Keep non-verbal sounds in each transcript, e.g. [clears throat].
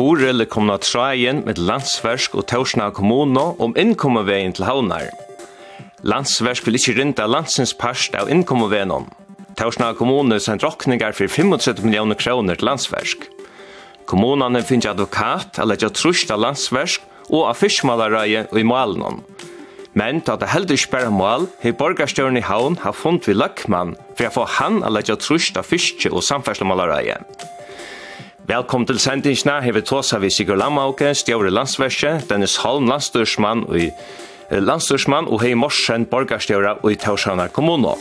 Korel kommet av trajen med landsversk og Torsna kommune om innkommerveien til havnar. Landsversk vil ikke rinda landsens parst av innkommerveien. Torsna kommune sendt rokningar for 35 millioner kroner til landsversk. Kommunene finner advokat, eller ikke trusta landsversk, og av fiskmalereie og i malen. Men da det heldig sperre mål, har borgarstøren i havn har funnet vi løkmann for å få han eller ikke trusht av fiske og samferdslemalereie. Velkommen til sendingsna, her vi tåsa vi Sigur Lammauke, stjåre landsverse, Dennis Holm, landstyrsmann og, landstyrsmann og hei Morsen, borgarstjåra og i Tausanar kommuno.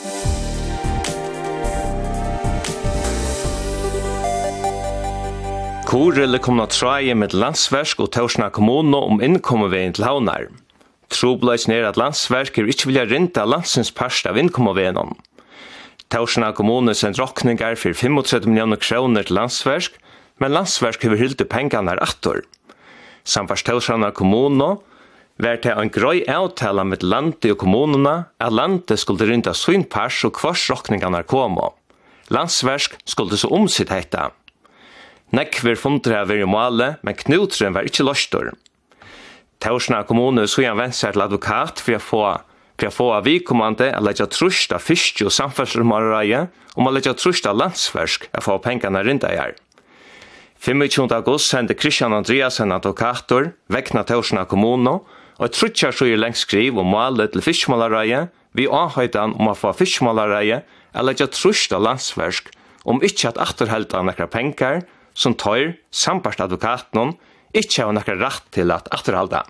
Korele kom kommet traje med landsversk og Tausanar kommuno om innkommeveien til havnar? Trobløys ned at landsversk er ikke vilja rinta landsins parst av innkommeveien om. Tausanar kommune send rokningar for 35 millioner kroner til landsversk, men landsverk hefur hildi pengarnar attor. Samfars Telsjana kommuno var til en grøy avtala med landi og kommununa at landi skulle rynda sin pars og kvars rokningarnar komo. Landsverk skulle så omsitt heita. Nekver fundre av i måle, men knutren var ikkje løstor. Telsjana kommune så gjerne vent seg til advokat for å få for å få av vikommande å legge av fyrst og samferdselsmålereie om å legge av landsversk å få pengarna rynda i her. 25. august sendte Christian Andreas at advokator, vekna Torsna kommuno, og trutja så i lengskriv om malet til fiskmalareie, vi avhøytan om å få fiskmalareie, eller ikke trusta landsversk, om ikke at atterhelda nekra penkar, som tøyr, sambart advokaten, ikke av nekra rett til at atterhelda.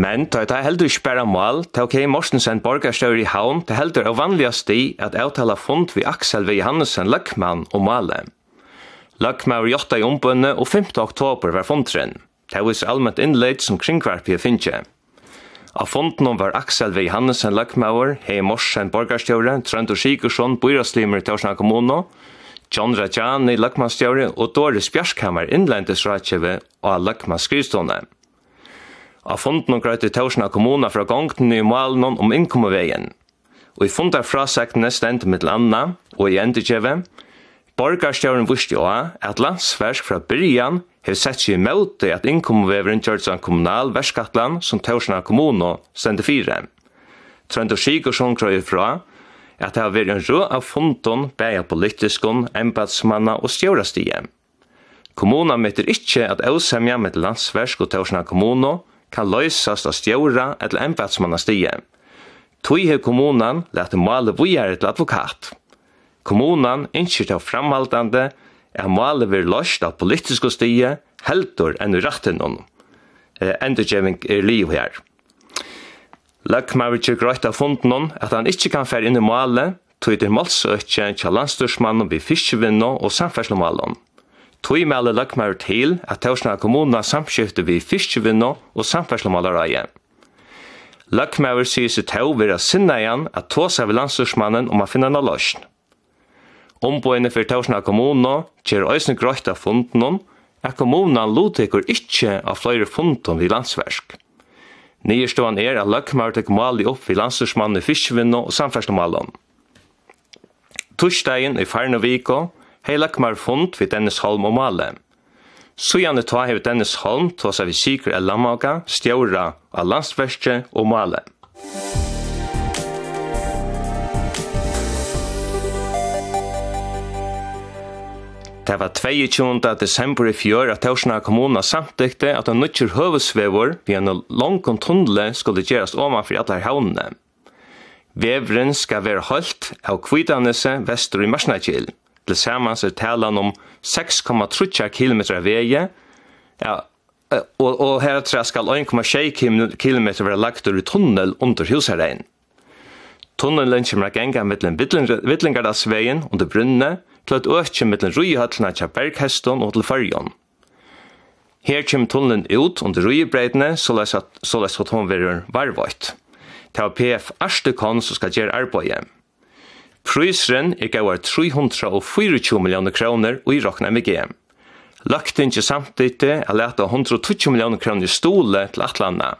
Men ta ta heldur ikki bara mal, ta ok Mortensen borgarstjóri i Havn, ta heldur av vanligast i at avtala fund við Axel V. Johansen Løkman og Male. Løkman var jotta i ombunne og 5. oktober var fundren. Ta var allmänt innleid som kringkvarpige finnkje. Av fonden var Axel V. Johansen Løkmauer, Hei Morsen borgarstjóri, Trøndur Sigursson, Byraslimer til Torsna kommuno, John Rajani Løkmanstjóri og Doris Bjørskammer innlendisratjeve og Løkman skrivstående. Av funden og grøyte Torsna kommuna fra gongten i malen om innkommerveien. Og i fundar frasektene stendt mitt landa og i endekjeve, borgarstjøren vusti også at landsversk fra byrjan hev sett seg i møte at innkommerveveren gjørt seg kommunal verskatlan som Torsna kommuna stendt fire. Trønd og Sigursson krøy fra at det har vært en rå av funden bæja politiskon, embatsmanna og stjørastige. Kommuna møter ikkje at ausemja med landsversk og Torsna kommuna kan løysast av stjóra eller embatsmannastige. Tui hef kommunan lete male vujare til advokat. Kommunan innskir til framhaldande er male vir løst av politiske stige heldur enn i ratten. Endurgjeving er liv her. Løkmavic er grøyt av funden hon at han ikkje kan fer inn i male, tog til målsøkje til landstyrsmannen vi fiskevinno og samferdslemalen. Tui melde løgmer til at Torsna kommuna samskifte vi fiskevinno og samferdslemalereie. Løgmer sier seg til vera sinna igjen at tåsa vi landstorsmannen om å finne noe løsn. Omboene for Torsna kommuna kjer øyne grøyt av funden at kommunan lotekur ikkje av flere funden vi landsversk. Nyerståan er at løgmer tek mali opp vi landstorsmannen fiskevinno og samferdslemalen. Torsdagen i farne hei mar fund vi Dennis Holm og Male. Sujane ta hei Dennis Holm tåsa vi Sigur El Lamaga, stjaura av Landsverste og Male. Det var 22. desember i fjør at Torsna kommuna samtykte at en nøtjer høvesvevor vi en lang tunnele skulle gjerast omanfri alle havnene. Vevren skal være holdt av Kvidanese vestur i Marsnagil til samans er talan om 6,3 km vegi, ja, og, og heretter skal 1,6 km være lagt ur tunnel under husherrein. Tunnelen kommer å genge mellom Vittlingardasvegen under brunne, til at økje mellom rujehøtlene til Bergheston og til Førjon. Her kommer tunnelen ut under rujebreidene, så les at, så at hun være varvøyt. Det var PF Arstekon som skal gjøre arbeidet. Prysren er gauar 324 millioner kroner og i rokna med GM. Løgtinget samtidig er leta 120 millioner kroner stole til Atlanta.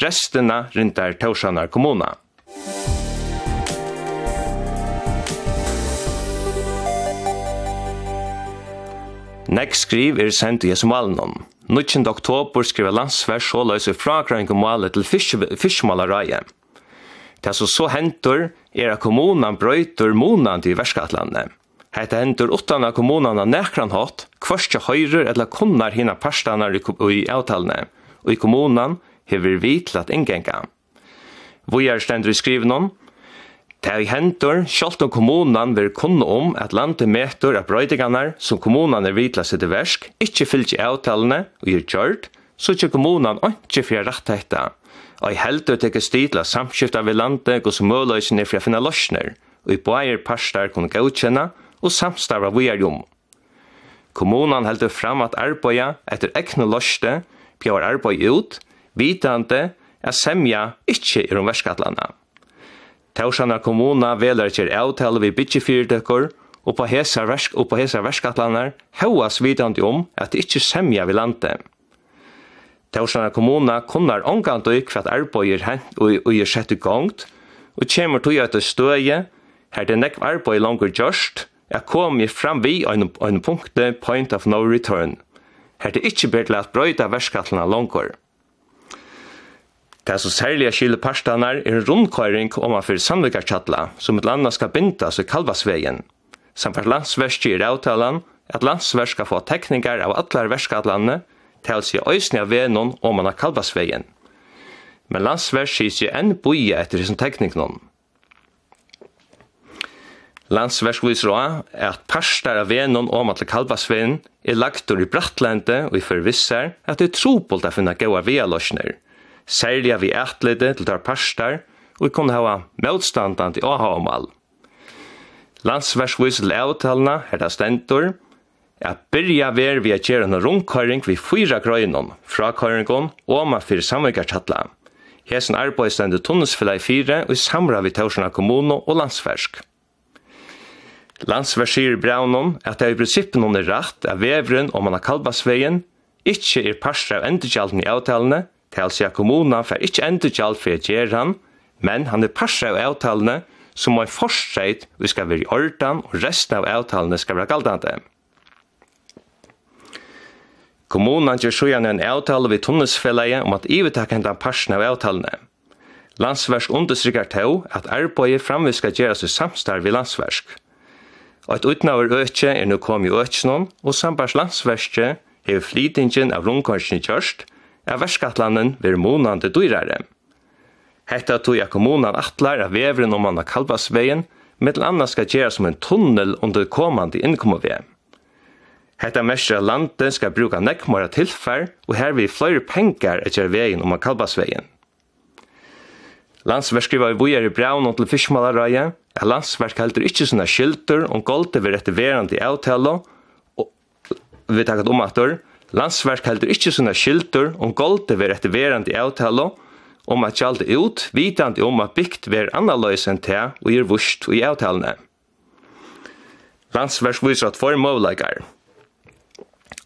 Restina rindar Torsanar kommuna. Nek skriv er sendt i Jesumalenon. 19. oktober skriver landsvers så løser fragrøyngu malet til fiskmalareie. Fisk Det som så hentur er at kommunan brøytur monan til verskatlandet. Hetta hentur utan av kommunan av nekran hatt, kvarskja høyrer eller kunnar hina parstanar i avtalene, og i kommunan hever vi til at ingenga. Vojar stendur i skrivnum, Det er hentur, sjalt om kommunan vil kunne om at landet meter av brøytingarnar som kommunan er vidla sitt versk, ikkje fylgje avtalene og gjør kjørt, så ikkje kommunan ikkje fyrir rett hetta og i heldur teker stidla samskifta vi landet og som møløysene for å finne løsner, og i bæger parstar kunne godkjenne og samstarva vi er om. Kommunan heldur fram at arbeida etter ekne løsne bjør arbeid ut, vitande at semja ikkje er om verskatlanda. Tausanna kommuna velar ikkje avtale vi bytjefyrdekkor, og på hesa versk og på hesa verskatlanar hevas vitandi om at det ikkje semja vi lande. Torsjana kommuna kunnar omgant og kvart arbeider hent og i gongt, og kjemur tog at det støye, her det nekv arbeid langur gjørst, er komi fram vi ein, ein punkte point of no return. Her det ikkje ber til at brøyda verskattlana langur. Det som særlig er skille parstanar er en rundkøring om man fyrir samvikartjattla, som et landa skal bindas i kalvasvegen. Samfart landsverski i avtalan at landsverk skal få tekningar av allar verskattlande, til seg øysene av venen om man har kalvasveien. Men landsverk sier seg enn boie etter hisen tekniknån. Landsverk viser også at parster av venen om man til kalvasveien er lagt under i brattlende og i forvisser at det er trobult å finne gode vealøsner, særlig vi ætlede til tar parster og kunne ha motstandende i åhavmål. Landsverk viser til avtalene, her det stendor, at byrja ver vi at gjøre en rundkøring vi fyra grøynon fra køringen og ma fyrir samvikartatla. Hesen arbeid stendu tunnelsfella i fire og i samra vi taursana kommuno og landsfersk. Landsverk sier braunon at det er i prinsippen er rakt av vevren om man har kalbasveien ikkje er parstra av endegjalden i avtalene, til seg at kommunen får ikkje endegjalden for å gjøre han, men han er parstra av avtalene som må forstreit vi skal være i ordan og resten av avtalene skal være galdande. Kommunen gjør sjøen en avtale ved tunnelsfellet om at ivetak hentan parsen av avtalene. Landsversk understrykker til at arbeidet framvis skal gjøres i samstarv i landsversk. Og et utnaver økje er nå kommet i økjennom, og sambars landsverskje hever flytingen av rundkorsen i kjørst, er verskattlanden ved månande dyrere. Hetta tog jeg kommunen atlar av veveren om man har kalvasveien, mittel annars skal gjøres som en tunnel under kommande innkommervei. Hetta mestra lande skal bruka nekkmara tilfær og her vi fløyre pengar etter vegin om Kalbasvegin. Landsverskriva i bojar i braun og til fiskmalarøya, at landsverk heldur ikkje sånne skyldur om goldi ved etter verand i avtala, og vi takket om atur, landsverk heldur ikkje sånne skyldur om goldi ver etter verand i avtala, om at gjalde ut, vitandi om at bygt ver annaløys enn te og gir vurst i avtalene. Landsverk viser at for måleikar,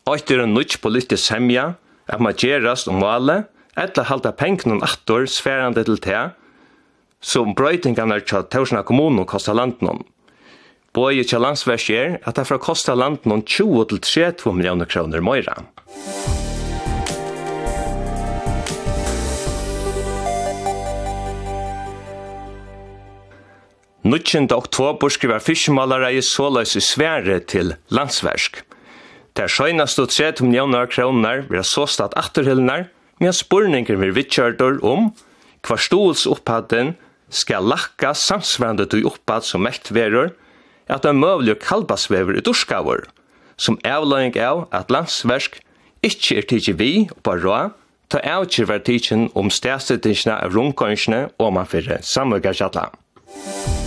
Eitt er en nutj politisk semja, at man gjerast om valet, etla halda pengnun attor sverande til te, som brøytingarna tja tjórsna kommunen kosta landnum. Bøye tja landsvers er at det fra kosta landnum 20-32 millioner kroner møyra. Nutjende oktober skriver fiskemalara i såløs i svære til landsversk. Der skjønast og tret om kroner vil ha såstat atterhyllnar, men spurningar vir vittkjørdor om hva stols opphatten skal lakka samsvarende til opphatt som mekt verur, at det er møvlig kalbasvever i dorskavur, som avløying av at landsversk ikkje er tidsi vi på rå, ta avkir var tidsin om stedsettingsna av rungkonsjene og man fyrir samverkarsjatla. Musik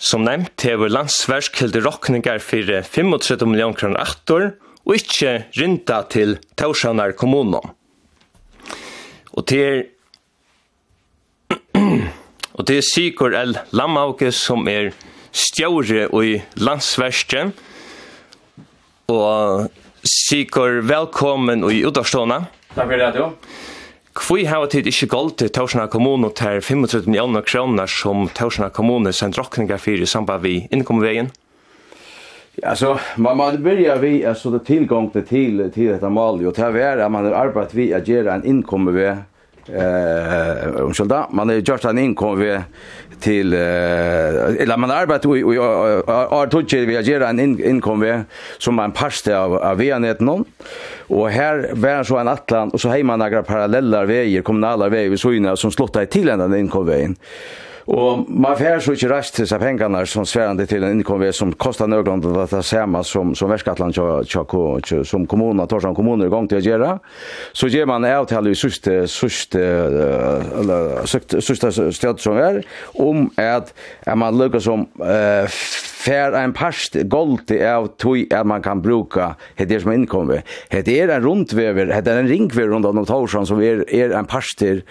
Som nevnt hever landsversk hilde rokningar fyrir 35 million kroner aktor og ikkje rinda til Tausanar kommunum. Og til [clears throat] og til Sigur L. Lammauke som er stjåre i landsverske og Sigur velkommen i utarstående. Takk for det, jo. Kvui hava tid ikkje gold til Torsna kommune til 35 millioner kroner som Torsna kommune sendt rokningar fyrir i samband vi innkomvegen? Alltså man man börjar vi alltså det tillgång till till till detta mål och det är man har arbetat vi att göra en inkommer vi eh ursäkta man har gjort en inkommer vi till eh eller man har arbetat vi har tagit vi att göra en inkommer som en pasta av av vi någon Och här var så en atlan och så hej några parallella vägar, kommunala vägar så inne som slottar den tilländande inkomvägen. Och man får så inte rast til seg pengene som svärande till en inkomväg som kostar några at det samma som som Västgötland som kommunen tar som kommuner gang till att göra. Så ger man av till i sista sista eller sista stöd som är om att man lukker som eh, fær en past gold av tui at man kan bruka det som innkommer. Det er en rundvever, det er en ringvever rundt om Torsson som er, er en parster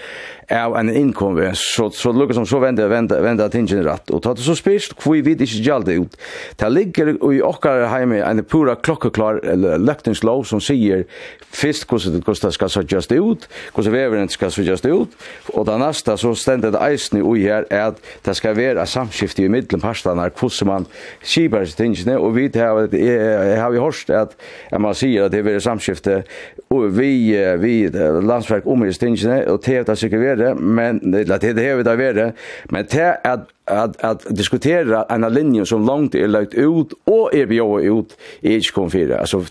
av en innkommer. Så, så lukkar som så vender, vender, vender tingen rett. Og tað så spist hvor vi vet ikke gjaldt ut. Det ligger i okkar heime en pura klokkeklar løktingslov som sier fyrst hvordan det skal just ut, hvordan veveren skal just ut, og det næsta så stendet eisen i her er at det skal være samskifte i middelen parstene hvordan man skiparstingene, og vi har, har vi hørt at, at man sier at det vil samskifte, og vi, vi landsverk om i stingene, og det er det sikkert være, men det er det vi da være, men det er at at at diskutera en linje som långt är lagt ut och är bjå ut i inte kom alltså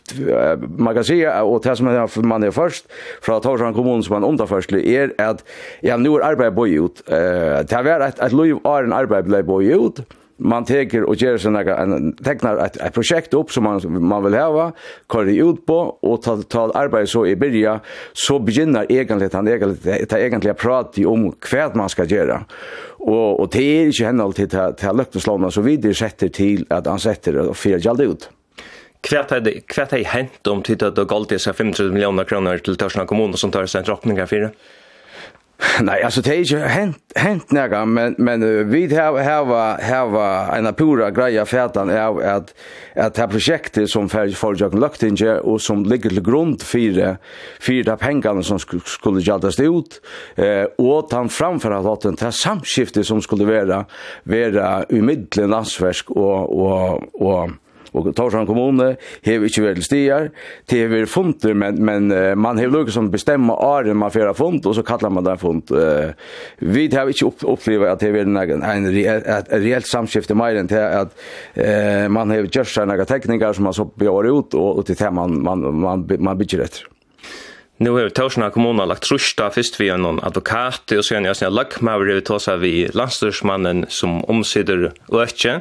man kan säga och det som man man är först från Torshamn kommun som man undar först är att ja nu är arbetet ut. Eh det har varit att lov är en arbete ut man teker och ger såna en tecknar ett et projekt upp som man man vill ha, kör ut på och ta ta arbete så i byrja, så begynner egentligen han egentligen ta egentligen prata om hva man ska göra. Och och det är inte henne alltid till til löfteslåna så vidare sätter till att han setter och fyrer gjaldt ut. Kvärt det kvärt hade hänt om tittat och galt dessa 500 miljoner kronor till Törsna kommun som tar seg en droppningar för det. [laughs] Nej, alltså det är ju hänt hänt några men men vi har har har en pura greja färdan är att att det här projektet som Färg Forjagen lagt in och som ligger till grund för för de pengarna som skulle jaltas ut eh och han framför att det här samskiftet som skulle vara vara i mitten landsverk och och och og Torsan kommune har ikke vært stier, det har vært funter, men, men man har lukket som bestemmer åren man får font, og så kallar man det font. Vi har ikke opplevd at det har vært en, en, et reelt samskifte mer enn til at uh, man har gjort seg noen teknikker som man så bjør ut, og, og til det man, man, man, man bygger etter. Nu har Torsna kommuna lagt trusta först vi en advokat och sen jag sen lack med vi tosa vi landstyrsmannen som omsider öke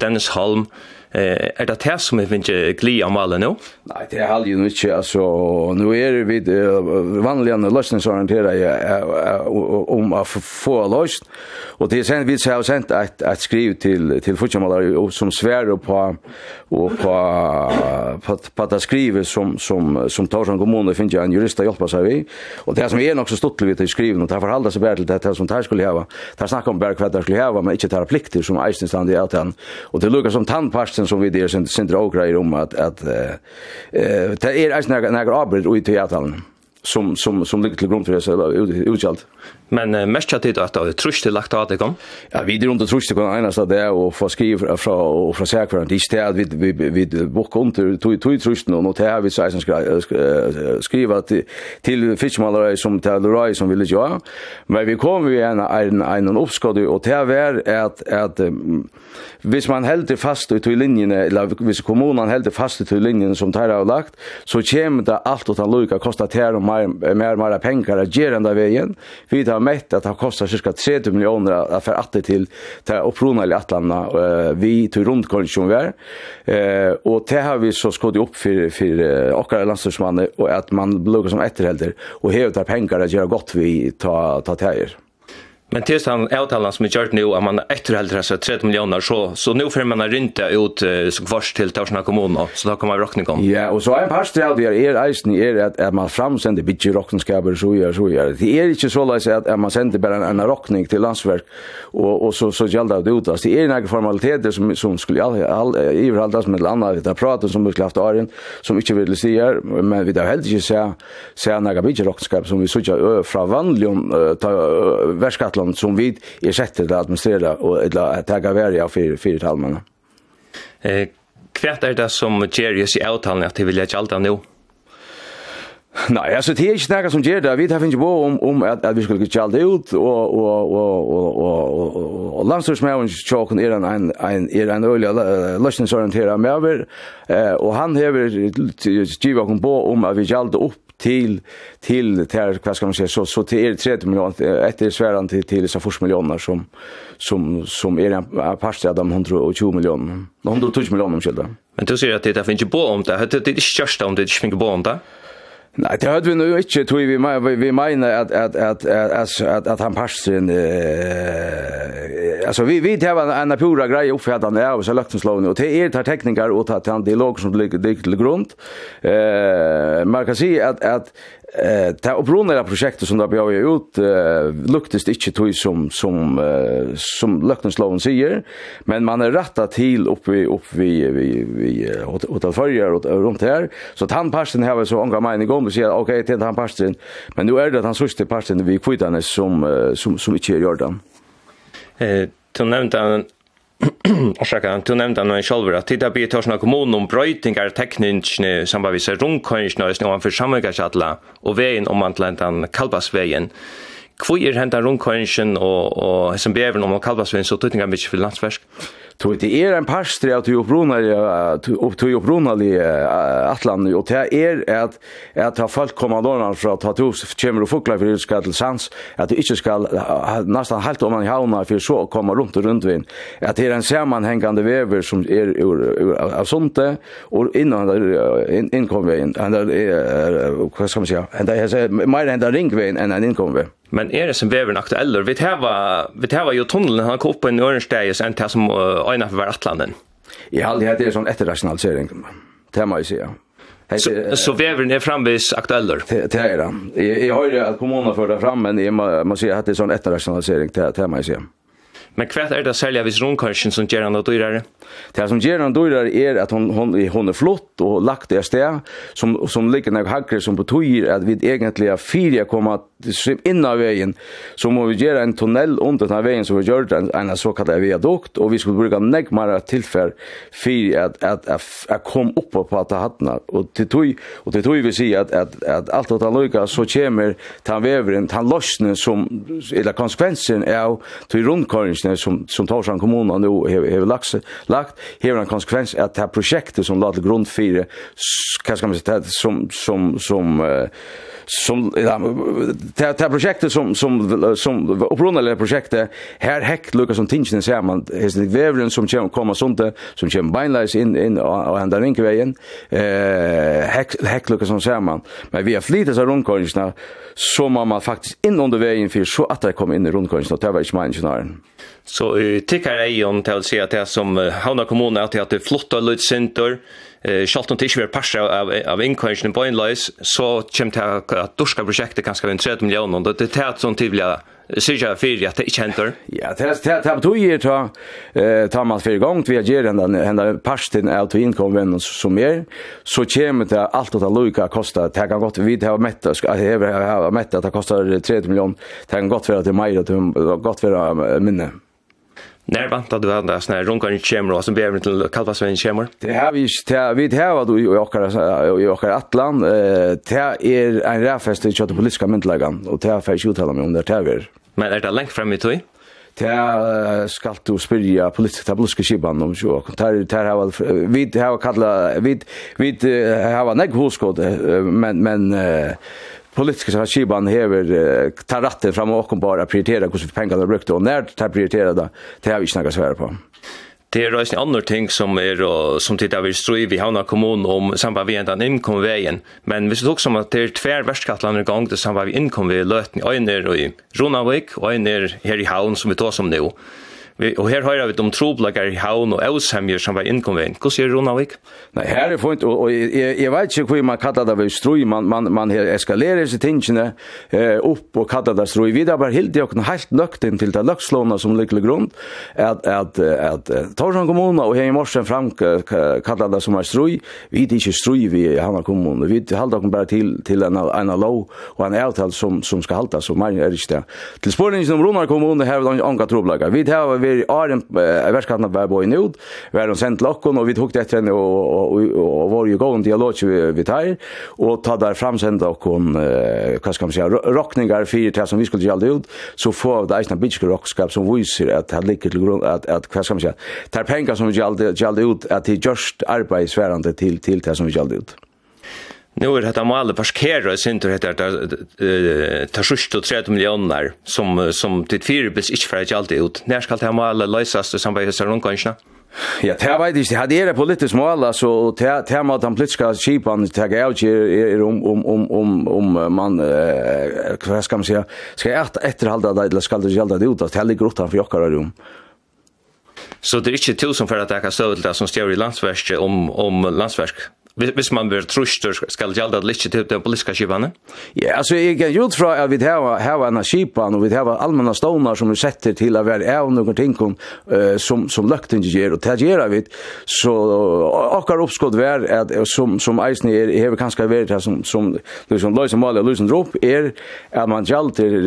Dennis Holm Eh, er det det som vi finner gli av malen nå? Nei, det er halvdelen ikke. Altså, nå er vi uh, vanligere løsningsorienteret om å få løst. Og det er sen, vi har sendt et, et skriv til, til fortsamalere som sverer på, og på, på, på det skrivet som, som, som Torsson kommune finner en jurist å hjelpe seg vi. Og det som er nok så stort til skriven, og det forholder seg bare til det som det skulle hava. Det snakker om bare hva det skulle hava, men ikke det plikter som eisen stand i at han. Og det lukker som tannpast sen som vi det sen sen drar grejer om att att eh det är alltså några några arbeten i teatern som som som ligger till grund för det så utgjort. Men uh, mest tid at det er trusht til lagt av det kom? Ja, vi er under trusht til kom eneste det er å få skrive fra, fra, og fra sækvarant. Ikke det at vi, vi, vi, bokker under tog, tog trusht og nå til vi sier som skriva til, til fiskmalere som til Lurai som ville gjøre. Men vi kom ju en, en, en, en oppskade og til att at, at um, hvis man helder fast ut i linjene, eller hvis kommunen helder fast ut i linjene som tar har lagt, så kommer det alt å ta lukka, kostar til og mer, mer, mer penger, gjerne veien. Vi tar har mätt att det har kostat cirka 30 miljoner att för att det till till upprona i Atlanta vi tog runt kondition vi är. Eh och det har vi så skott upp för för åkare landslagsmannen och att man lukar som efterhelder och hevtar pengar att göra gott vi ta ta täjer. Men tills han avtalan som är gjort nu att man efter hellre så 30 miljoner så så nu får man rynta ut uh, så kvars till Torsna kommun så då kommer man rockning om. Ja, och så en par sträll där är isen är att att man framsänder bitje rockningskaber så gör så gör. Det är inte så lätt att man sänder bara en rockning till landsverk och och så så gällde det ut Det är några formaliteter som som skulle all all överallt med andra vi pratar som vi haft åren som inte vill säga men vi där helt inte säga säga några bitje rockningskaber som vi så gör från vanligen ta värskat Skottland som vi är sätter att administrera och att ta värja för fire talmene. Eh hva er det som Jerrys i avtalen at de vil gjøre alt av nå? Nei, altså, det er ikke något som gjør det. Vi tar finnes på om om at, at vi skulle gjøre alt ut og, og, og, og, og, og, og landslagsmännen tjåken er en en en er en øyelig løsningsorienteret med över eh og han häver giva oss på om at vi gjør alt opp till till till vad ska man säga så så till er 30 miljoner etter sväran till till så först miljoner som som som är en part av de 120 miljoner. 120 miljoner om skilda. Men du säger att det finns ju bo om det. Det är det största om det inte finns bo om det. Nei, det hade vi nog ikke, tror vi vi vi menar at, at, at, at, at, at han passin eh altså, vi vi tar en, en pura grej uppfattande av så løktenslovene, og nu och det är tar tekniker og tar han dialog som ligger til grunn. Eh man kan si at, at Eh, det opprunneliga projektet som det bjöd ut eh, luktes ikke tog som, som, eh, som løkningsloven sier, men man er rattet til opp vi, opp vi, vi, vi hotelførjer og rundt her, så tannparsten har så ånga mening om, og sier, ok, han tannparsten, men nå er det att han sørste parsten vi kvittene som, som, som ikke er jordan. Eh, du nevnte Orsaka, du nevnte han selv at det er blir tørsna kommunen om brøytingar tekniskene samarbeids rundkøynskene og snøvann for samverkarskjatla og veien om antlentan Kalbasveien. Hvor er hentan rundkøynsken og, og som beven om Kalbasveien så tøtningar mykje for landsversk? Så det er en parstre at du opprunalig, at du i Atlant og det er at, at ha folk kommer för att at du kommer og för fyrir skal till sans, at du inte skal nästan helt om man i för fyrir så komma runt og runt vin At det är en sammanhängande vever som er ur, ur, av sunte, og innan innkomvegin, hva skal man sier, hva skal man sier, meir enda ringvegin enn en innkomvegin. Men er det som vever aktuell vi täva vi tar jo tunnelen, han kom på en ørensteg, sen till som uh, ena för Atlanten. Jag har det är sån efterrationalisering. Det må jeg jag säga. Så så veveren er framvis aktuell. Det er det. Jeg, har jo at kommunen för det fram men jeg må, må si at det er sånn efterrationalisering det det må jag säga. Men kvätt er det sälja vis rundkursen som gjør han dyrare. Det som gjør han dyrare är att hon hon hon är flott och lagt det sted som som ligger nok hackar som betyr att vi egentligen fyra komma in av vägen så må vi göra en tunnel under den veien vägen som vi gjør en, en så kallad viadukt och vi skulle bruka mer tilfell för at, att att, at komma upp på att hattene och till tog och till tog vi säger att att att allt att lucka så kommer tan veveren tan lossnen som eller konsekvensen är til rundkursen satsningar som som Torsan kommun nu har lagt lagt har en konsekvens att det här projektet som lade grund för kanske man säga som som som uh, som ja, det här projektet som som som upprunna projektet här häck Lucas som tingen ser man är det vävren som kommer komma sånt som kommer beinleis in in och ända in vägen eh häck häck Lucas som ser man. Men vi har flitat så rundkorsna så man faktiskt in under vägen för så att det kommer in i rundkorsna det var inte min Så uh, tycker jag om till att säga att det som uh, Havna kommun att det är flotta lutcenter eh Charlton Tisch vill passa av av inkomsten på inlös så kommer det att dorska projektet kanske vi 30 miljoner och det är ett sånt tydliga Sirja fyrir at det ikke henter? Ja, det er det du gir ta, ta man fyrir gong, vi gjør den henne parsten av til innkomven som er, så kommer det alt at det lukka kosta, det kan godt, vi har mett, jeg har mett at det kostar 30 miljoner, det kan godt være til det er det kan godt være minne. När vantar du andra såna här runkar i kemmer och som ber till Kalvasven kemmer? Det här vi det vi det här vad du och jag och jag Atlant eh det är en räfest i kött politiska myndlagan och det här för uttala mig om det här är. Men är det länk fram i tog? Det ska du spyrja politiska politiska skipan om så. Där där har vi har kalla vi vi har nägg hoskod men men politiska skiban hever tar ratten fram och bara prioritera hur vi pengarna brukte och när tar prioritera det det har vi snackat så här på. Det är röst en annan ting som är som tittar vi strö vi har några kommun om samband vi ändan inkomvägen men vi såg som att det är tvär västskatland i gång det samband vi inkomvägen lötning en är i Ronavik och i är här i Havn som vi tar som nu og her høyrer vi om troblager i havn og eusemjer som var innkomvein. Hva sier Ronavik? Nei, her er fint, og, og jeg, jeg vet ikke hva man kallar det ved strøy, man, man, man her eskalerer seg tingene eh, opp og kallar det strøy. Vi er bare helt i åkken helt nøkten til det løkslåna som lykkelig grunn, at, at, at, at Torsan kommune og her i morsen fram kallar det som er strøy, vi er ikke strøy vi i Hanna kommune, vi halda åkken bare til, til en, en lov og en avtal som, som skal halda, så mer er ikke det. Til spørningen om Ronar kommune har vi anka troblager. Vi har fyrir Arjen uh, verskattna var boi nud, var hon sent lokkon, og vi tok det henne, og, og, og, og var jo gåen dialog vi, vi tar, og ta der framsenda och uh, hva skal man säga rockningar fyrir det som vi skulle gjaldi ut, så få det eisna bitske rockskap som viser at det ligger til grunn, at, at hva skal man säga tar pengar som vi gjaldi, gjaldi ut, at det gjørst arbeid till til, til det som vi gjaldi ut. Nu er det att man parkerar i sin tur heter det tar sjukt och 30 miljoner som som till fyrbils inte för att alltid ut. När skal det här målet lösas i samband med Sörlundkanschen? Ja, det vet jeg ikke, det er politisk mål, altså, det er med den politiske kipan, tar jeg ikke er om, om, om, om, om man, eh, hva skal man si, skal jeg etterhalde det, eller skal det gjelde det ut, at det ligger utenfor jokkar rom. Så det er ikke tusen for at jeg kan stå til det som stjør i landsverket om, om landsverk? hvis man blir trustur, skal gjalda litt til den politiska skipane? Ja, altså, jeg er gjort fra at vi har har enn skipan, og vi har allmänna stånar som vi setter til å være av noen ting som, som løkten gjør, og det gjør vi, så akkar oppskott vær, at, som, som eisen er, hever kanskje vært her, som, som liksom, som maler og som drop, er at man gjalder,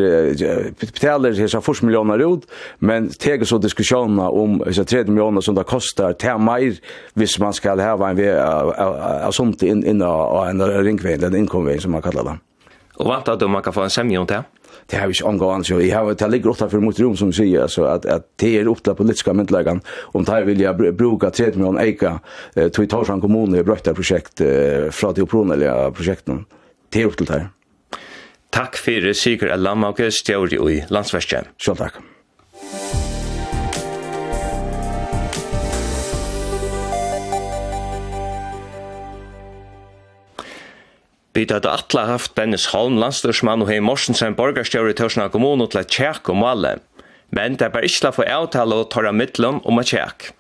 betaler hessa 40 millioner ut, men teger så diskusjoner om hessa 30 millioner som det kostar, til mer hvis man skal ha en vei av somt inn in av en ringvei, den innkomvei som man kallar det. Og vant at man kan få en semje om det? Det har vi ikke omgående, så jeg har det ligger ofta for mot rom som sier, så at, at det er ofta politiske myndelagan, om det vil jeg bruka 30 millioner eika, tog i Torsan kommune i brøkta projekt fra de opprunelige prosjektene. Det er opp til det Takk for Sigur Alam og i landsverskjen. Sjøl takk. Vi hadde atle haft Bennis Holm, landstyrsmann og hei Morsensen borgarstjøret i Tørsna kommune til et tjekk og male. Men det var ikke for avtale å tørre midtlen om et tjekk.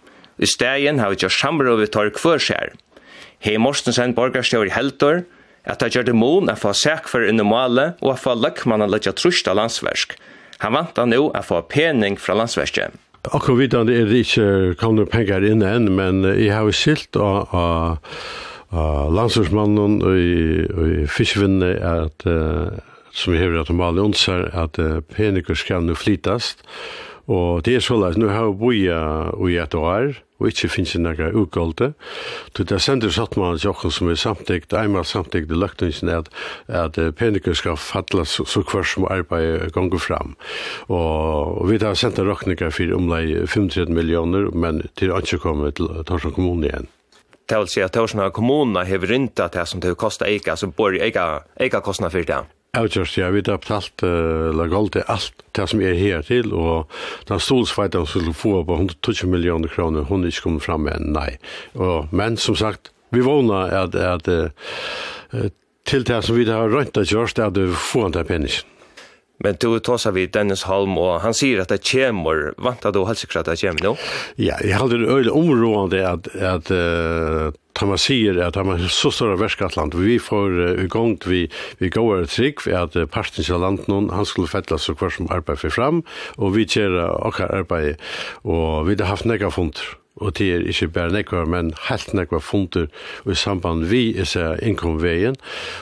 I stegen har vi gjort samråd vi tar kvør skjer. Hei Morsensen i heldur, at det gjør det mån å få sæk for under male og å få løkmannen løkja trusht av landsversk. Han vant da nå å få pening fra landsversket. Akkurat videre er det ikke kommet penger inn enn, men jeg har jo skilt Og uh, landslagsmannen og i, i fiskvinne at uh, som hever at Mali onser at uh, peniker skal nu flytast og det er så at nu har vi bo i et år og ikke finnes det noen utgålte. Så det sender satt man til oss som er samtidig, einmal samtidig til løkningen at, at peniker skal fatle så, så hver som arbeid ganger fram. Og, og vi har sendt råkninger for omlai 35 millioner, men til ikke komme til Torsson kommune igjen det vil si at Torsna kommuna hever rynta det som det kostar eika, så bor eika, eika kostna for det. Outjust, ja, vi har betalt uh, lagalt til alt det som er her til, og den stolsfeiten som skulle få på 120 millioner kroner, hun ikke kommet fram med, nei. Og, men som sagt, vi vågna at, at uh, til det som vi har rønt det kjørst, at vi får den penningen. Men du tåsa vi Dennis Holm och han sier att det kommer. Vantar du helst att det kommer nu? Ja, jag hade en øyelig områdende att, att uh, tar sier at att er så stora värskatland vi får igång vi vi går et trygg ved at uh, parten ska landet noen, han skulle fettla så kvar som arbetar for fram och vi kör och arbeid, och vi har haft några funder og det er ikke bare nekvar, men helt nekvar funter i samband vi i seg innkomveien,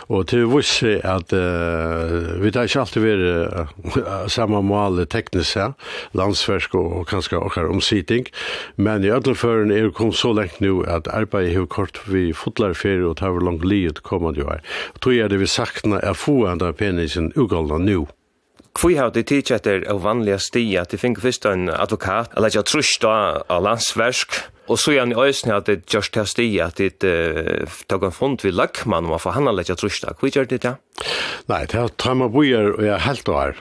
og til vi visse at uh, vi tar ikke alltid være uh, [laughs] samme mål teknisk seg, landsversk og, og kanskje okkar omsiting, men i ødelføren er kom så lengt nå at arbeidet har kort vi fotlar ferie og tar langt livet kommande år. Tror jeg det vi sakna er få enda penisen ugalda nå. Hvor har du tid etter av vanlige stia, at du finner først en advokat, eller ikke trusht av landsversk, og så gjerne i øyne at det gjørs til stia, at det tog en fond ved vid lakmann, og for han har ikke trusht av. Hvor gjør det, ja? Nei, det er tre tamma bujer og jeg er helt og her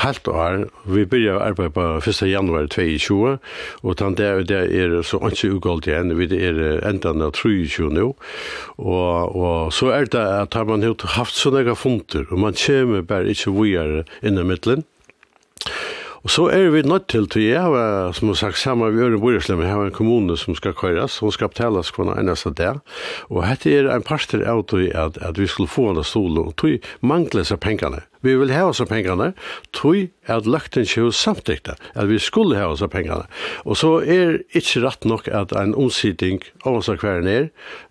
halvt år. Vi begynner å arbeide på 1. januar 2020, og den der, der er så ikke ugolt igjen, vi er enda av 23 nå. Og, og så er det at har man haft sånne funter, og man kommer bare ikke videre inn i midtelen. Og så er vi nødt til, til jeg har, som har sagt, sammen med Øren Borgeslem, jeg har en kommune som skal køres, som skal betales hver eneste dag. Og dette er en parter av at, at vi skulle få en stol, og tog mangler seg pengene vi vil ha oss pengene, tog at løkten ikke er samtidig, at vi skulle ha oss pengene. Og så er ikke rett nok at en omsidning av oss akværen er,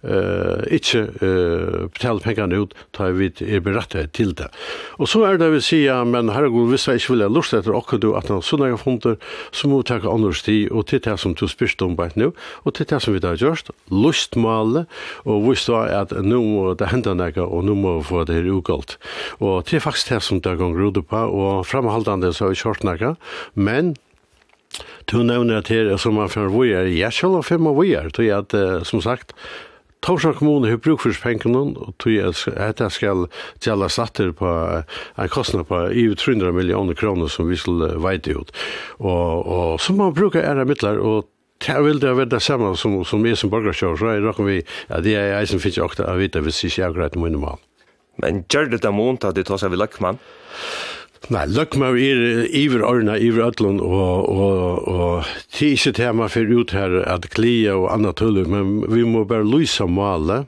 uh, ikke uh, betale pengene ut, ta vi er berettet til det. Og så er det vi sier, men herregud, hvis jeg ikke vil ha lyst etter akkurat du, at han sånne fonder, så må vi ta andre sti, og til det som du spørste om bare nå, og til det som vi har gjort, lustmale, og vi da at nå må det hende noe, og nå må vi få det her ugalt. Og til faktisk det det som det går rodde på, og framhaldande så har vi kjørt nekka, men du nevner at her som man fyrir vi er, jeg selv har fyrir vi er, tog at, som sagt, Torsdag kommune har bruk for pengene, og tror jeg at jeg skal gjelde satter på en kostnad på i 300 millioner kroner som vi skal veite ut. Og, og så må man bruke ære midler, og Jeg vil det være det samme som, som jeg som borgerskjører, så jeg råkker vi ja, det er jeg som finner ikke også å vite hvis ikke jeg ikke er greit med min mal. Men gjør det det måned at du tar seg ved Løkman? Nei, Løkman er iver årene, iver ødlund, og, og, og det er ikke tema for ut her at klia og annet tullet, men vi må bare lyse male.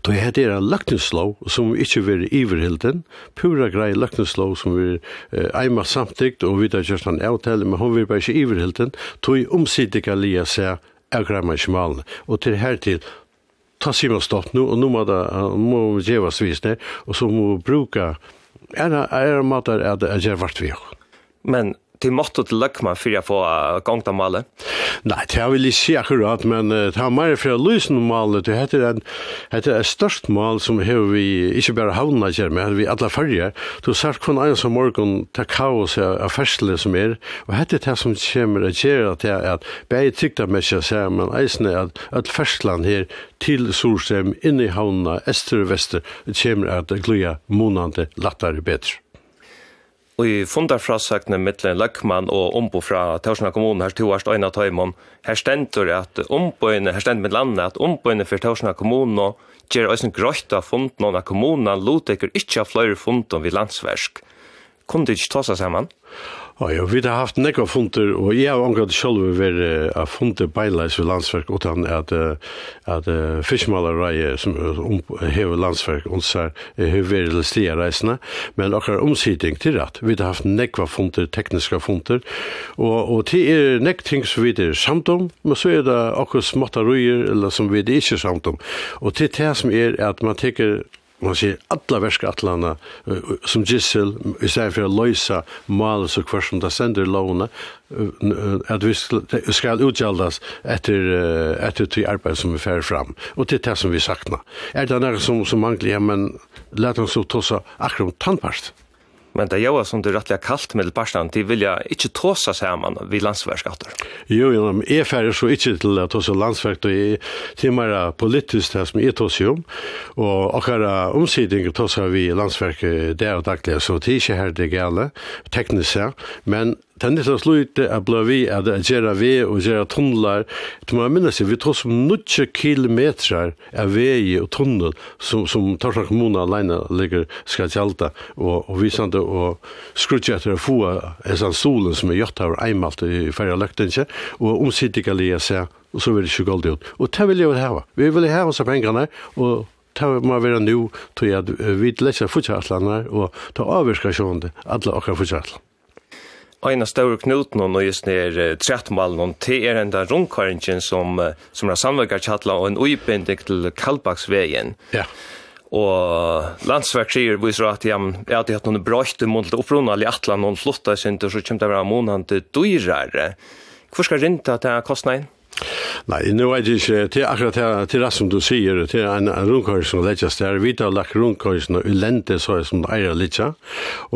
Då här det en lökneslov som inte blir iverhilden, pura grej lökneslov som vi eh, ejmar samtidigt och vidare just en avtal, men hon vill bara inte iverhilden, då är omsidiga lia sig av grämma i Och till här till, ta sig med stopp nu och nu må det må gevas det och så må bruka är det är det matar att jag vart vi. Men till måttet til løkman för jag får gang til malet? Nej, det vill jag si akkurat, men uh, det har mer för løse noe malet. Det heter en heter ett størst mal som har vi inte bara havna kär med vi alla Du har sagt från en som morgon ta kaos av färsle som är och heter det som kommer att göra att jag att bäj tyckte med sig så men eisne at att färsland här till Solstrøm, inne i havna öster og vester, kommer att glöja månande lättare bedre. Og i fundarfrasakne mittlen Løkman og Ombo fra Tørsna kommune her toast øyna tøymon, her stendur at Omboene, her stendur med landet at Omboene for Torsna kommune gjer øysen grøyta funden og kommunen loteker ikkje av fløyre funden vid landsversk. Kunne du ikkje ta seg saman? Ja. Ja, ja, vi har haft nekka funter, og jeg har omgått selv ved å funter beileis ved landsverk, utan at, at uh, fiskmalereie som um, hever landsverk, onsar, hever vært listige reisene, men akkar omsiding til rett. Vi har haft nekva funter, tekniska funter, og, og til er nekk ting som vi er samt om, men så er det akkur småtta ruier, eller som vi er ikke samt om. Og til det som er at man teker man sier alla verska atlana uh, som gissel i stedet for å løysa mal så hver som det sender lovene uh, at vi skal, utgjaldas etter, uh, etter til arbeid som vi fer fram. Og til det som vi sakna. Er det nær som, som mangler ja men let oss så tossa akkurat tannpast Men det gjør som det rettelig er kaldt med Barstan, de vil jeg ikke tåse sammen ved landsverkskatter. Jo, jo, men jeg færre så ikke til å tåse landsverk, og jeg timer politisk det som jeg tåse om, og akkurat omsidning tåse vi landsverk der og daglig, så det er ikke her det gale, teknisk, men tennis har slutit att blå vi att göra vi och göra tunnlar. Det man minns sig, vi tog som 90 kilometrar av väg och tunnel som, som Torsa kommun alene ligger ska tjälta och, och visande och skrutja efter att få en sån solen som är gjort av einmalt i färja lökten och omsittiga lia sig och så vill det inte gå ut. Och det vill jag ha. Vi vill ha oss av pengarna och ta må vera nú tog at vit lesa futsalatlanar og ta avvirka sjóndi alla okkar futsalatlanar en av større knuten og just nere trettmalen til er enda rundkåringen som, som er samverkar tjattla og en uibinding til Kalbaksveien. Ja. Og landsverk sier viser at jeg har hatt noen brøyte mot opprona i atlan og flotta sin, så kommer det å være månande dyrare. Hvor skal rinta til kostnaden? Nei, nu er det ikke, til akkurat det, til det som du sier, til en rundkøy som lettjes der, vi tar lagt rundkøy som er lente, så er som det eier lettja,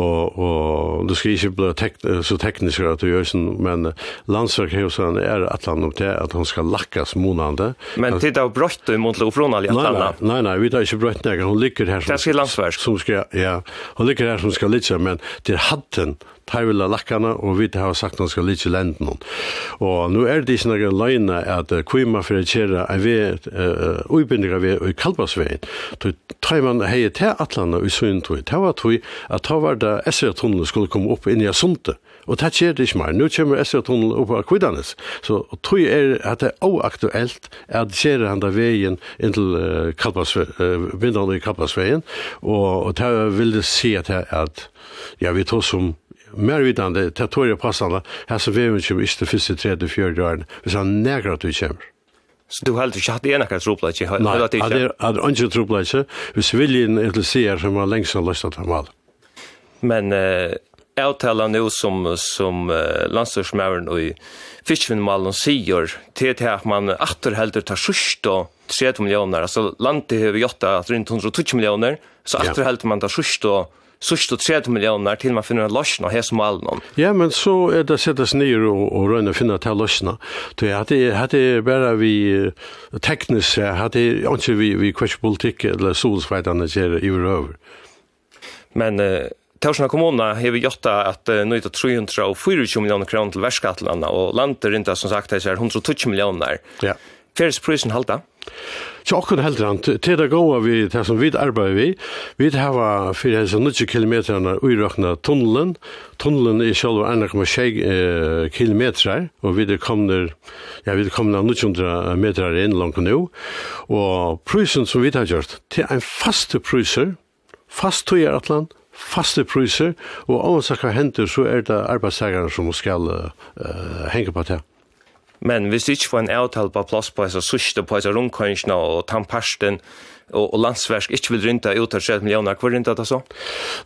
og, og du skal ikke bli tek, så teknisk at du gjør sånn, men landsverk er jo sånn, er at han om det, at han skal lakkes månande. Men til det er brøtt i månedlig oppfrån, alle at han Nei, nei, vi tar ikke brøtt nek, hun ligger her som, det er landsverk. som skal, ja, hun ligger her som skal litt, men til hatten, tar vilja lakkene, og vi har sagt at han skal lite lente noen. Og nå er det ikke noen løgnet at kvima for å kjøre en ved, uibindiga ved i Kalbasveien, så tar man hei til atlanda i Svintøy, det var tog at da var det SR-tunnelen skulle komme opp inn i Asunte, og det skjer det ikke mer. Nå kommer SR-tunnelen opp av Kvidanes, så tog er at det er oaktuelt at kjøre han da veien inn til Kalbasveien, i Kalbasveien, og, og det vil det si at, at ja, vi tar som mer vidande det tror jeg passande, her så veven kommer ikke til første, tredje, fjørde årene, hvis han neger at vi kommer. Så du heldur ikke hatt ena kan tropla? Nei, det er ikke tropla hvis viljen er til sier som har lengst har lyst til å mal. Men uh, avtala nu som, som uh, landstørsmæren og fiskvinnmalen sier til til at man atter heldur tar sørst og 30 millioner, altså landet har vi gjort at rundt 120 millioner, så atter heldur man tar sørst og sørst og 30 millioner til man finner løsene løsjon som hese malen. Ja, men så er det settes ned og, og røyne finner til løsene. Det er det, det er bare vi teknisk, det er ikke vi, vi kvartspolitikk eller solsveitene gjør i over. Men uh, Torsna kommuna har vi gjort att uh, nöjda 300 och 420 miljoner kronor till och landet rundt, som sagt här 120 miljoner. Ja. Färdesprisen halta? Så akkur helt han, til det gåa vi, det som vi arbeider vi, vi hava fyrir hans 90 kilometrarna uirakna tunnelen, tunnelen er sjálf 1,6 kilometrar, og vi er komner, ja, vi er komner 900 metrar inn langt nu, og prysen som vi har gjort, til ein faste pryser, fast tog er atlan, faste priser, og om hendur, så er det arbeidsstegaren som skal uh, henge på det. Men hvis ikke får en avtale på plass på hans sørste på hans rundkøynsene og tannparsten og, og landsverk ikke vil rynta ut av 30 millioner, hva rynta det så?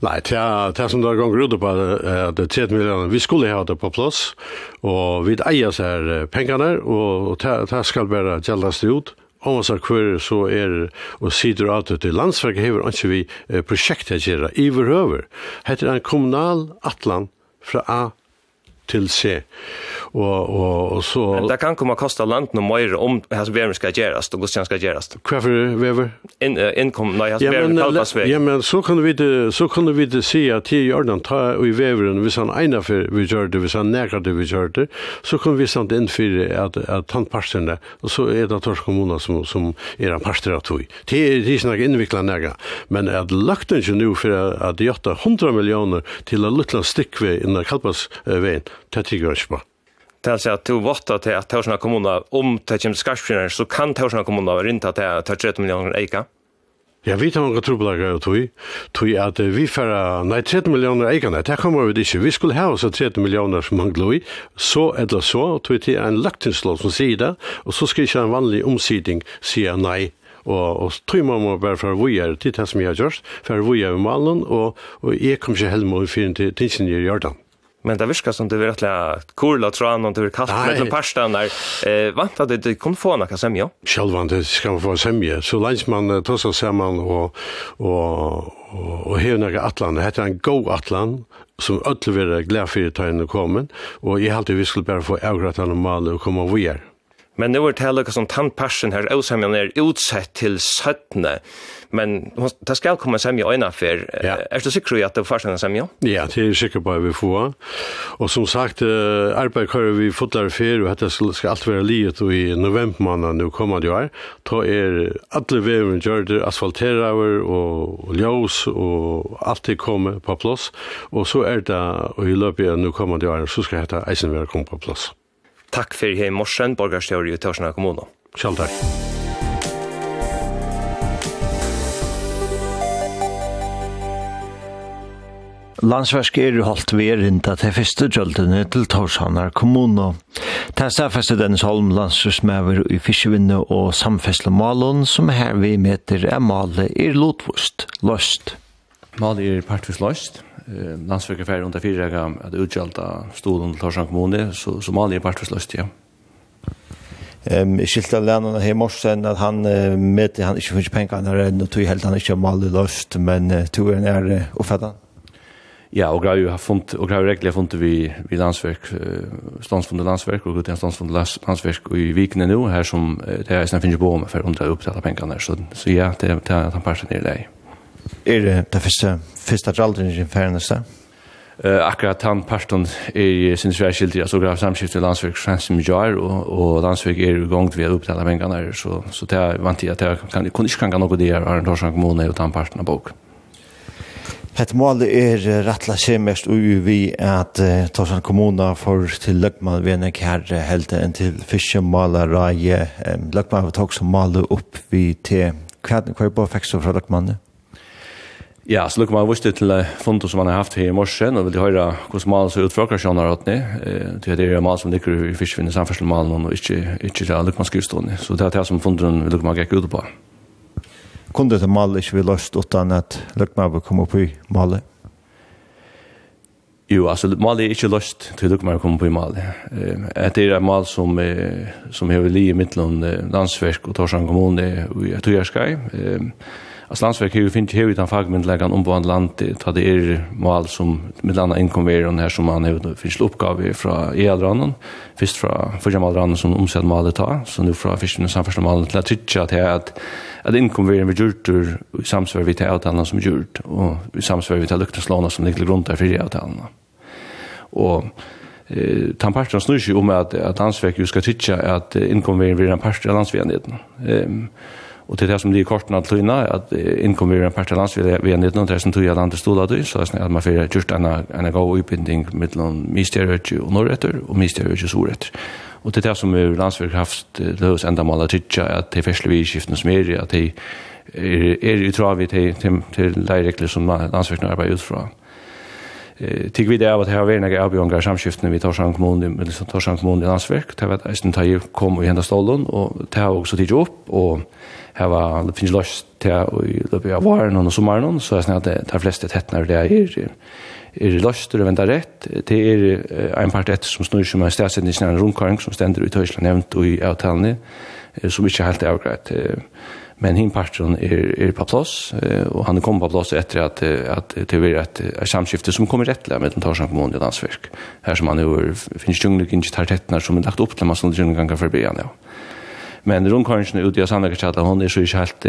Nei, det er som det er ganger ut på at 30 millioner, vi skulle ha det på plass, og vi eier seg pengene, og det skal bare gjeldes det ut, om man sagt hver så er og sider av det til landsverket hever ikke vi prosjektet gjøre i overhøver. Hette er en kommunal atlan fra A til se. Og, og, og så... Men det kan komme å koste landet noe mer om hans vem skal gjøres, og hvordan skal gjøres. Hva for vever? In, uh, innkom, nei, hans ja, vever kalpasvei. Ja, men så kan vi det, så kan vi det si at i Jordan ta i veveren, hvis han egnet for vi gjør det, hvis han nekker det vi gjør det, så kan vi sende inn for at, at han parstene, og så er det Tors kommune som, som er han parster av tog. Det er de som er innviklet nekker, men at lagt ikke nå for at de 100 millioner til en liten stikkvei innan kalpasveien, det tycker jag inte. Det är så att du våttar till att Torsna kommuna, om det kommer skarpsfinnar, så kan Torsna kommuna vara rinta till att 30 miljoner eika. Ja, vi tar några trubbelager av tog, tog at vi færa, nei, 30 millioner eikane, det kommer vi ikke, vi skulle ha oss 30 millioner som han gloi, så eller så, tog til en løgtingslov som sier det, og så skal ikke en vanlig omsiding sier nei, og, og tog man må bare for vi er, til er det som jeg har gjort, for vi er i malen, og, og jeg kom ikke helmer i fyren til tingene i Jordan. Men det virkar som det är rätt coola tran och det kast med en pasta där. Eh vant det det kom få några semja. Själva det ska man få semja. Så länge man tossar samman och och och hur några atlan det heter en go atlan som öll vill glad för att ta och kommen och i allt vi skulle bara få avgrat normalt och komma vidare. Men nu är det här lika som tandpersen här osämjan är utsett till sötne. Men det ska komma sämja ena för. Ja. Är du säker att det först en sämja? Ja, det är säker på att vi får. Och som sagt, arbetet har vi fått där för och det ska allt vara livet i november månad nu kommer det år. Då är alla vägen det, asfalterade och ljus och allt det kommer på plats. Och så är det i löpet nu kommer det år så ska det här eisen vara komma på plats. Takk for hei morsen, borgarstjøri i Tørsna kommune. Kjell takk. Landsversk er holdt verind at det første gjøldene til Torshavnar kommune. Det stafeste Dennis Holm landsrøsmøver i fiskevinne og samfestle Malon, som her vi meter er malet er lotvust, løst. Malet er partvis løst, eh landsverket för under fyra gram att utgälta stolen till Torshamn kommun så Somalia partslöst ja. Ehm ich skilt lernen här morsen att han med han inte finns pengar när det tog helt han inte mal löst men tog en är uppfattar. Ja, och grau har funnit och grau regler verkligen funnit vi vi landsverk stansfond landsverk och gott en stansfond landsverk i viken nu här som det er snart finns på om för att ta upp så så ja det er at han passar ner där er det det første, første dralderen i færgene Uh, akkurat han parten er sin svære skildre, altså grav samskift til landsverk Fransen Mijar, og, og landsverk er i gang til å opptale pengene her, så, så det er vant til at jeg kan, kan ikke kan gå noe det her, Arne Torsang kommune og den parten av bok. Hett mål er rettla semest ui vi at uh, Torsang kommune får til Løgman venek her helte enn til fiskemalereie. Um, Løgman har tog som maler opp vi til hva er på fikser fra Løgmanet? Ja, så lukker man vist til fondo som man har haft her i morsen, og vil du høre hvordan malen ser ut fra operasjonen har hatt ned. Det er mal som ligger i fiskvinnet samferdselsmalen, og ikke, ikke til lukker man skrivstående. Så det er det som fondoen lukker man gikk ut på. Kunde det mal ikke vi løst utan at lukker man vil komme opp i malet? Jo, altså malet er ikke løst til lukker man vil komme opp i malet. Det er et mal som, som hever li i midtelen landsverk og Torsan kommune i Tøyerskai. Det Alltså landsverk har ju finns här utan fagmyndigheten om vårt land ta det är mål som med landa inkommer och här som man har finns uppgave från Edranen först från första målranen som omsätt målet ta så nu från första samförsta målet till att tycka att att att inkommer med jurtor i samsvar vi till avtalen som gjort och i samsvar vi till luktenslåna som ligger runt där för avtalen. Och eh tan parten snur sig om att att landsverk ju ska tycka att inkommer vid en part av landsvänligheten. Ehm Og til det som de är korten att lyna att inkom vi en parti lands vid vi är 19 tog jag landet stod att så det er at man får gjort en en gå utbinding mellom någon og norretter, og och og soretter. Og til det som er landsverk haft løs enda mål att tycka at det er vi skiften som er, at det er, er utravi til, til, til leirekler som landsverk arbetar utifrån eh tig við av at hava verið nagar avbjóðingar samskiftni við Torshavn kommune med så kommun kommune landsverk ta var eisini ta kom og henda stollen og ta og så tig upp og hava det finns lust till i løpet av varen och sommaren så er det sånn at de fleste tettene det är är løst og venter rett. Det er en part ett som snur som är stedsetning i en rundkörning som ständer i Tyskland nämnt och i avtalen som inte er helt avgrätt Men hin parten er, er på plass, og han er på plass etter at, at det blir et, et samskifte som kommer rettelig med den Torsan kommune i landsverk. Her som han er, finnes junglig ikke tar tettene som er lagt opp til man sånn junglig ganger forbi han, ja. Men rundkåringen ute i Sandvika hon er så ikke helt,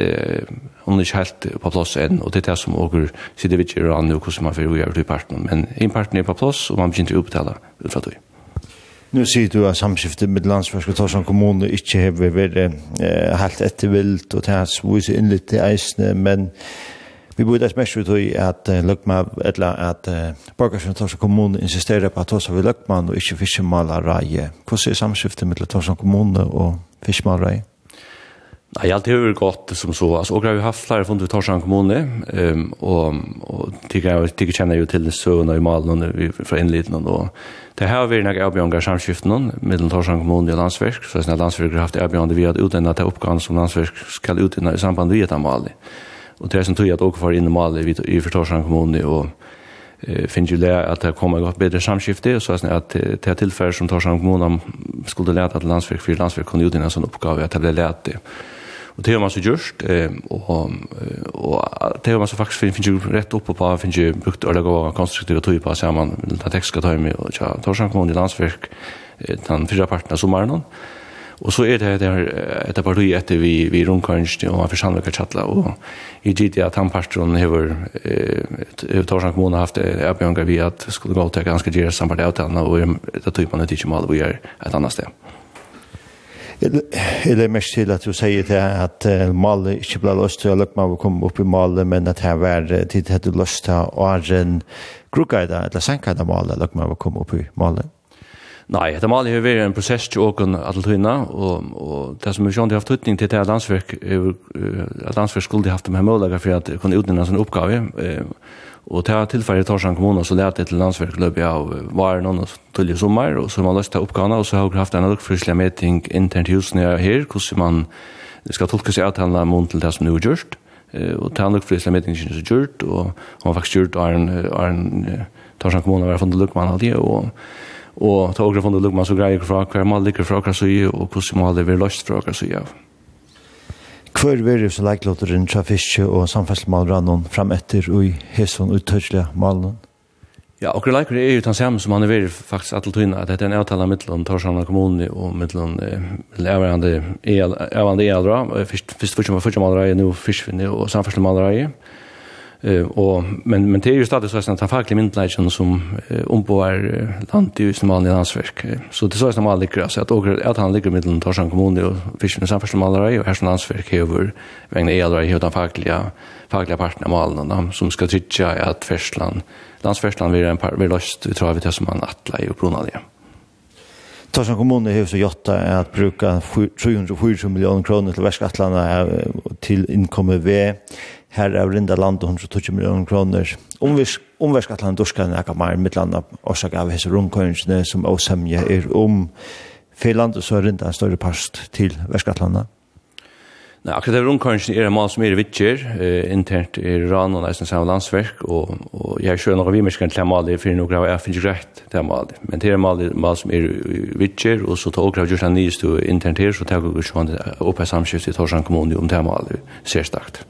hon er ikke helt på plass enn, og det er det som åker sitter vi ikke i rann, og hvordan man får gjøre til parten. Men en parten er på plass, og man begynner å betala ut fra det. Nu sier du at samskiftet med landsforsk og Torsan kommune ikke har vært helt ettervilt, og det har vært innlitt i eisene, men Vi borde det mest ut i att Lökma, eller att Borgarsson Torsa kommun insisterar på at Torsa vid og ikke inte fiskemalarraje. Hvordan er samskiftet mellan Torsa og och fiskemalarraje? Nej, jag har alltid hur som så. og och vi har haft flere fonder i Torsan kommune, um, og, og tykker jag tycker känner ju till i Malen fra innliten. Og, det här har vi några avbjörningar samskiften mellom Torsan kommune og landsverk. Så att landsverk har haft avbjörningar vi har utdannet til oppgaven som landsverk skal utända i samband med etter malen. Och det är som tog att åka för in i Mali vid, i Förtorsan kommun och eh, finns ju det att det kommer ett bättre samskifte och så att, det är tillfälle som Torsan kommun skulle lära att landsverk för landsverk kunde ju en sån uppgave att det blev lärt det. Och det har man så gjort eh, och, och det har man så faktiskt finns ju rätt upp på finns ju brukt eller gå konstruktiva typ på så man den text ska ta med och Torsan kommun i landsverk den fyra som är någon. Og så er det der etter parti etter vi, vi rundkarnst og han forstandvik og tjattla, og i tid at han parstron har eh, Torsan kommune haft erbjørngar vi at skulle gå til ganske gjerra samarbeid av tjallna, og det typen er ikke mal vi er et annet sted. Jeg legger mest til at du sier til at uh, malet ikke ble løst, til å og meg å komme opp i malet, men at her var tid til at du løst til å ha en grukkeide, eller senkeide i det meg å komme opp i malet. Nei, det mal har varit en prosess til åken att tvinna og og det som vi sjön det haft tryckning till det landsverk at landsverk skulle haft de här for at att kunna utnyttja sin oppgave, eh og ta tillfället tar sig kommunen så lät det till landsverk löp av var någon till sommar og så man löst uppgåvan og så har vi haft en uppförsla meeting internt hus nere her hur man skal tolka seg att handla mot til det som nu är gjort eh och ta nog frisla meetingen så gjort og han har faktiskt gjort en en tar sig kommunen var från Lukman hade og og ta okra funnet lukman så greier fra hver mal ligger fra hver søye og hvordan mal det vil løst fra hver søye av. Hver veri så leiklåter en trafiske og samfellsmal fram etter og hesson uttørslega malen? Ja, okra leikur er jo den samme som han er veri faktisk atle tøyna at dette er en avtala mittlån Torsjana kommuni og mittlån avhande ealdra, fyrst fyrst fyrst fyrst fyrst fyrst fyrst fyrst fyrst fyrst fyrst fyrst fyrst fyrst fyrst fyrst Eh och men men det är ju stadigt så att han fackliga myndigheten som uh, omboar landet i Somalia landsverk. Så det så att man ligger så att och att han ligger mellan Torsan kommun och Fisken samfärdselmalare och som landsverk över vägen är där hur fackliga fackliga parterna malen som ska tycka att Färsland landsfärsland vill en par blir löst vi tror vi det som man attla i och det. Torsan kommun har så gjort att bruka 700 miljoner kronor till Västskattlandet till inkommer V her er rinda land 120 millioner kroner. Omvisk, at han dorskar nekka meir mittland av årsak av hese rundkøyringsne som åsemje er om Finland og så er rinda en større past til verskatlandet. Nei, akkurat det rundkøyringsne er en mal som er vittjer, eh, internt i Iran og nesten samme landsverk, og, og jeg kjører noe vi til mal for noe av jeg finner greit til mal Men det er mal, mal som er vittjer, og så tar okra gjørs han nyest internt her, så tar okra gjørs han oppe samskift i Torsan kommune om det mal sérstakt.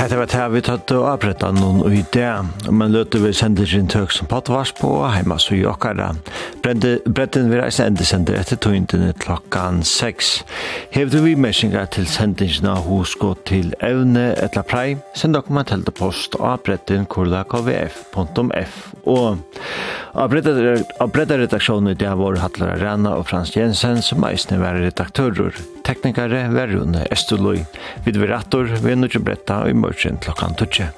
Hetta var det við tatt og nun og í dag, men løte við sendir sin tøk som potvars på heima så i okkara. við vi reise enda sender etter tøyndene klokkan 6. Hevde við messingar til sendingsna hos gå til evne etla prei, send dokumenteltepost og bredden kurla kvf.f og Av breddaredaktionen det var Hallara Rana og Frans Jensen som eisne var redaktører. Teknikare var Rune Østerløy. vi er Nudje Bretta og i morgen klokkan 12.